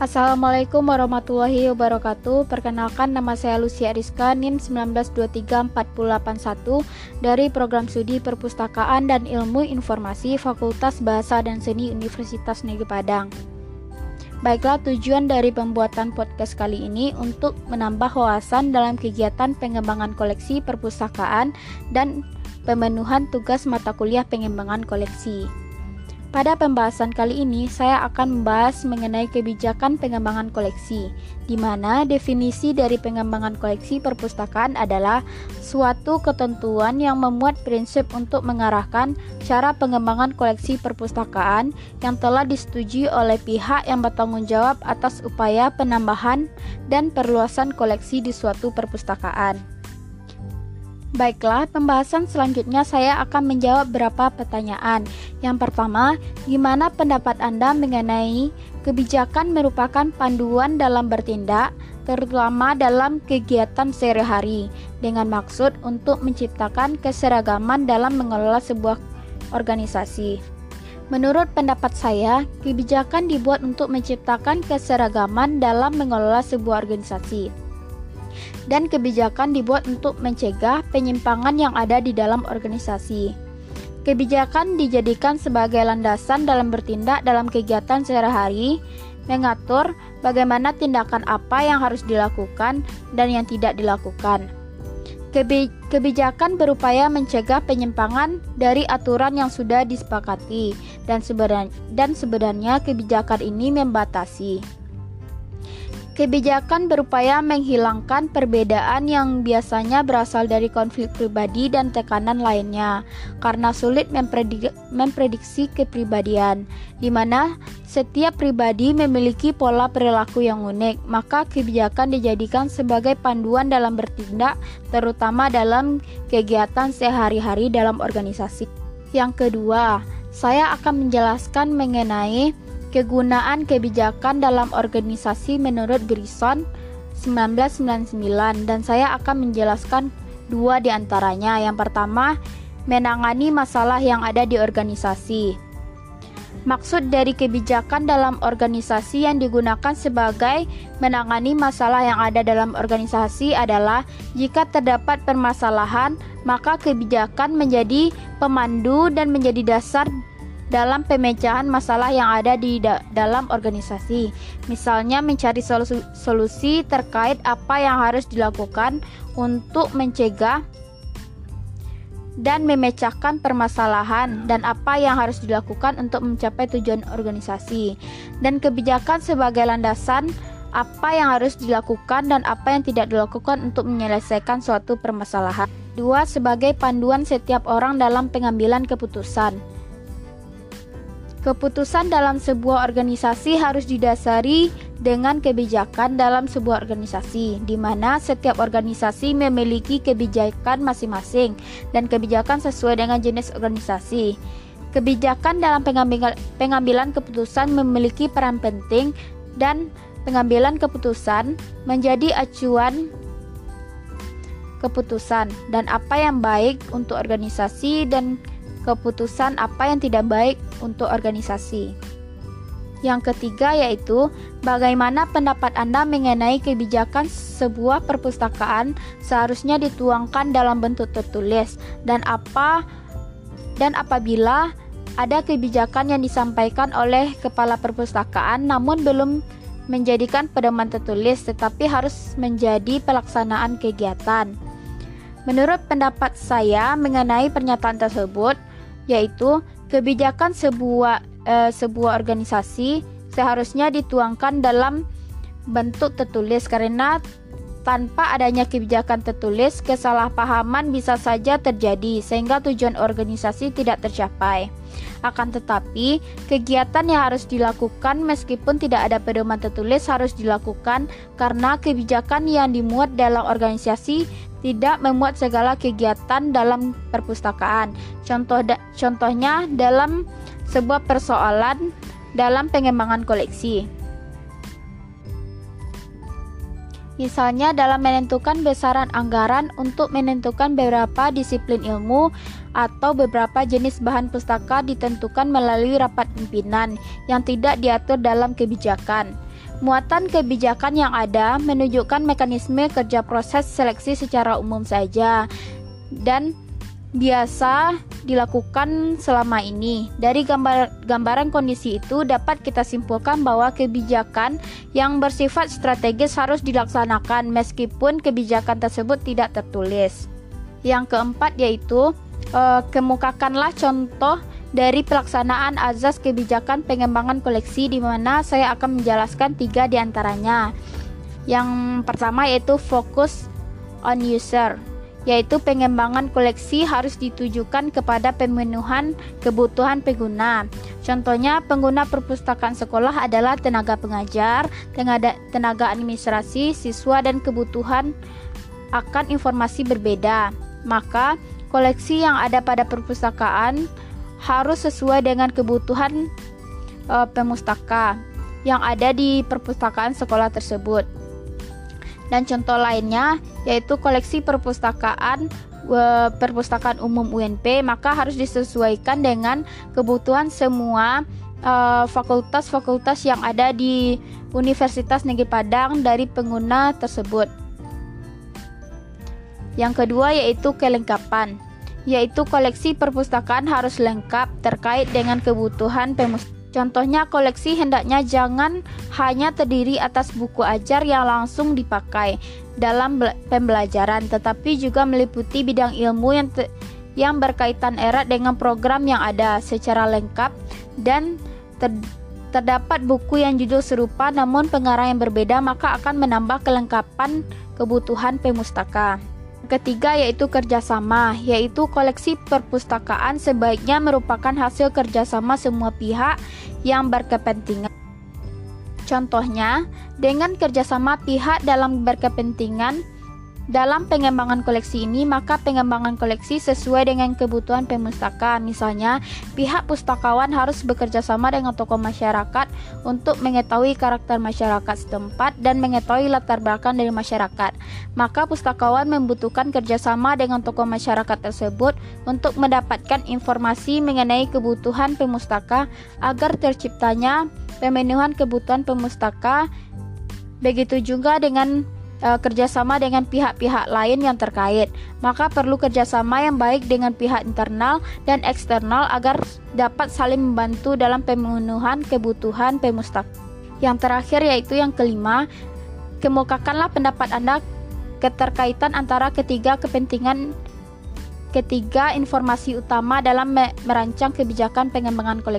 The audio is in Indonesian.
Assalamualaikum warahmatullahi wabarakatuh. Perkenalkan nama saya Lucia Rizka NIM 1923481 dari Program Studi Perpustakaan dan Ilmu Informasi Fakultas Bahasa dan Seni Universitas Negeri Padang. Baiklah tujuan dari pembuatan podcast kali ini untuk menambah wawasan dalam kegiatan pengembangan koleksi perpustakaan dan pemenuhan tugas mata kuliah pengembangan koleksi. Pada pembahasan kali ini, saya akan membahas mengenai kebijakan pengembangan koleksi, di mana definisi dari pengembangan koleksi perpustakaan adalah suatu ketentuan yang memuat prinsip untuk mengarahkan cara pengembangan koleksi perpustakaan yang telah disetujui oleh pihak yang bertanggung jawab atas upaya penambahan dan perluasan koleksi di suatu perpustakaan. Baiklah, pembahasan selanjutnya saya akan menjawab beberapa pertanyaan. Yang pertama, gimana pendapat Anda mengenai kebijakan merupakan panduan dalam bertindak, terutama dalam kegiatan sehari-hari, dengan maksud untuk menciptakan keseragaman dalam mengelola sebuah organisasi. Menurut pendapat saya, kebijakan dibuat untuk menciptakan keseragaman dalam mengelola sebuah organisasi dan kebijakan dibuat untuk mencegah penyimpangan yang ada di dalam organisasi. Kebijakan dijadikan sebagai landasan dalam bertindak dalam kegiatan sehari-hari, mengatur bagaimana tindakan apa yang harus dilakukan dan yang tidak dilakukan. kebijakan berupaya mencegah penyimpangan dari aturan yang sudah disepakati dan sebenarnya, dan sebenarnya kebijakan ini membatasi Kebijakan berupaya menghilangkan perbedaan yang biasanya berasal dari konflik pribadi dan tekanan lainnya, karena sulit mempredik memprediksi kepribadian, di mana setiap pribadi memiliki pola perilaku yang unik. Maka kebijakan dijadikan sebagai panduan dalam bertindak, terutama dalam kegiatan sehari-hari dalam organisasi. Yang kedua, saya akan menjelaskan mengenai Kegunaan kebijakan dalam organisasi menurut Grison 1999 dan saya akan menjelaskan dua di antaranya. Yang pertama, menangani masalah yang ada di organisasi. Maksud dari kebijakan dalam organisasi yang digunakan sebagai menangani masalah yang ada dalam organisasi adalah jika terdapat permasalahan, maka kebijakan menjadi pemandu dan menjadi dasar dalam pemecahan masalah yang ada di da dalam organisasi. Misalnya mencari solusi, solusi terkait apa yang harus dilakukan untuk mencegah dan memecahkan permasalahan dan apa yang harus dilakukan untuk mencapai tujuan organisasi dan kebijakan sebagai landasan apa yang harus dilakukan dan apa yang tidak dilakukan untuk menyelesaikan suatu permasalahan. Dua, sebagai panduan setiap orang dalam pengambilan keputusan. Keputusan dalam sebuah organisasi harus didasari dengan kebijakan dalam sebuah organisasi, di mana setiap organisasi memiliki kebijakan masing-masing dan kebijakan sesuai dengan jenis organisasi. Kebijakan dalam pengambilan, keputusan memiliki peran penting dan pengambilan keputusan menjadi acuan keputusan dan apa yang baik untuk organisasi dan keputusan apa yang tidak baik untuk organisasi. Yang ketiga yaitu bagaimana pendapat Anda mengenai kebijakan sebuah perpustakaan seharusnya dituangkan dalam bentuk tertulis dan apa dan apabila ada kebijakan yang disampaikan oleh kepala perpustakaan namun belum menjadikan pedoman tertulis tetapi harus menjadi pelaksanaan kegiatan. Menurut pendapat saya mengenai pernyataan tersebut, yaitu kebijakan sebuah e, sebuah organisasi seharusnya dituangkan dalam bentuk tertulis karena tanpa adanya kebijakan tertulis, kesalahpahaman bisa saja terjadi sehingga tujuan organisasi tidak tercapai. Akan tetapi, kegiatan yang harus dilakukan meskipun tidak ada pedoman tertulis harus dilakukan karena kebijakan yang dimuat dalam organisasi tidak memuat segala kegiatan dalam perpustakaan. Contoh da contohnya dalam sebuah persoalan dalam pengembangan koleksi. Misalnya dalam menentukan besaran anggaran untuk menentukan beberapa disiplin ilmu atau beberapa jenis bahan pustaka ditentukan melalui rapat pimpinan yang tidak diatur dalam kebijakan. Muatan kebijakan yang ada menunjukkan mekanisme kerja proses seleksi secara umum saja dan biasa dilakukan selama ini. Dari gambar, gambaran kondisi itu dapat kita simpulkan bahwa kebijakan yang bersifat strategis harus dilaksanakan meskipun kebijakan tersebut tidak tertulis. Yang keempat yaitu eh, kemukakanlah contoh dari pelaksanaan azas kebijakan pengembangan koleksi di mana saya akan menjelaskan tiga di antaranya. Yang pertama yaitu fokus on user, yaitu pengembangan koleksi harus ditujukan kepada pemenuhan kebutuhan pengguna. Contohnya, pengguna perpustakaan sekolah adalah tenaga pengajar, tenaga, administrasi, siswa, dan kebutuhan akan informasi berbeda. Maka, koleksi yang ada pada perpustakaan harus sesuai dengan kebutuhan e, pemustaka yang ada di perpustakaan sekolah tersebut. Dan contoh lainnya yaitu koleksi perpustakaan e, perpustakaan umum UNP maka harus disesuaikan dengan kebutuhan semua e, fakultas-fakultas yang ada di Universitas Negeri Padang dari pengguna tersebut. Yang kedua yaitu kelengkapan yaitu koleksi perpustakaan harus lengkap terkait dengan kebutuhan pemustaka. Contohnya koleksi hendaknya jangan hanya terdiri atas buku ajar yang langsung dipakai dalam pembelajaran, tetapi juga meliputi bidang ilmu yang yang berkaitan erat dengan program yang ada secara lengkap dan ter terdapat buku yang judul serupa namun pengarang yang berbeda maka akan menambah kelengkapan kebutuhan pemustaka. Ketiga yaitu kerjasama, yaitu koleksi perpustakaan sebaiknya merupakan hasil kerjasama semua pihak yang berkepentingan. Contohnya, dengan kerjasama pihak dalam berkepentingan, dalam pengembangan koleksi ini, maka pengembangan koleksi sesuai dengan kebutuhan pemustaka. Misalnya, pihak pustakawan harus bekerja sama dengan tokoh masyarakat untuk mengetahui karakter masyarakat setempat dan mengetahui latar belakang dari masyarakat. Maka pustakawan membutuhkan kerjasama dengan tokoh masyarakat tersebut untuk mendapatkan informasi mengenai kebutuhan pemustaka agar terciptanya pemenuhan kebutuhan pemustaka. Begitu juga dengan uh, kerjasama dengan pihak-pihak lain yang terkait. Maka perlu kerjasama yang baik dengan pihak internal dan eksternal agar dapat saling membantu dalam pemenuhan kebutuhan pemustak. Yang terakhir yaitu yang kelima, kemukakanlah pendapat Anda keterkaitan antara ketiga kepentingan ketiga informasi utama dalam merancang kebijakan pengembangan koleksi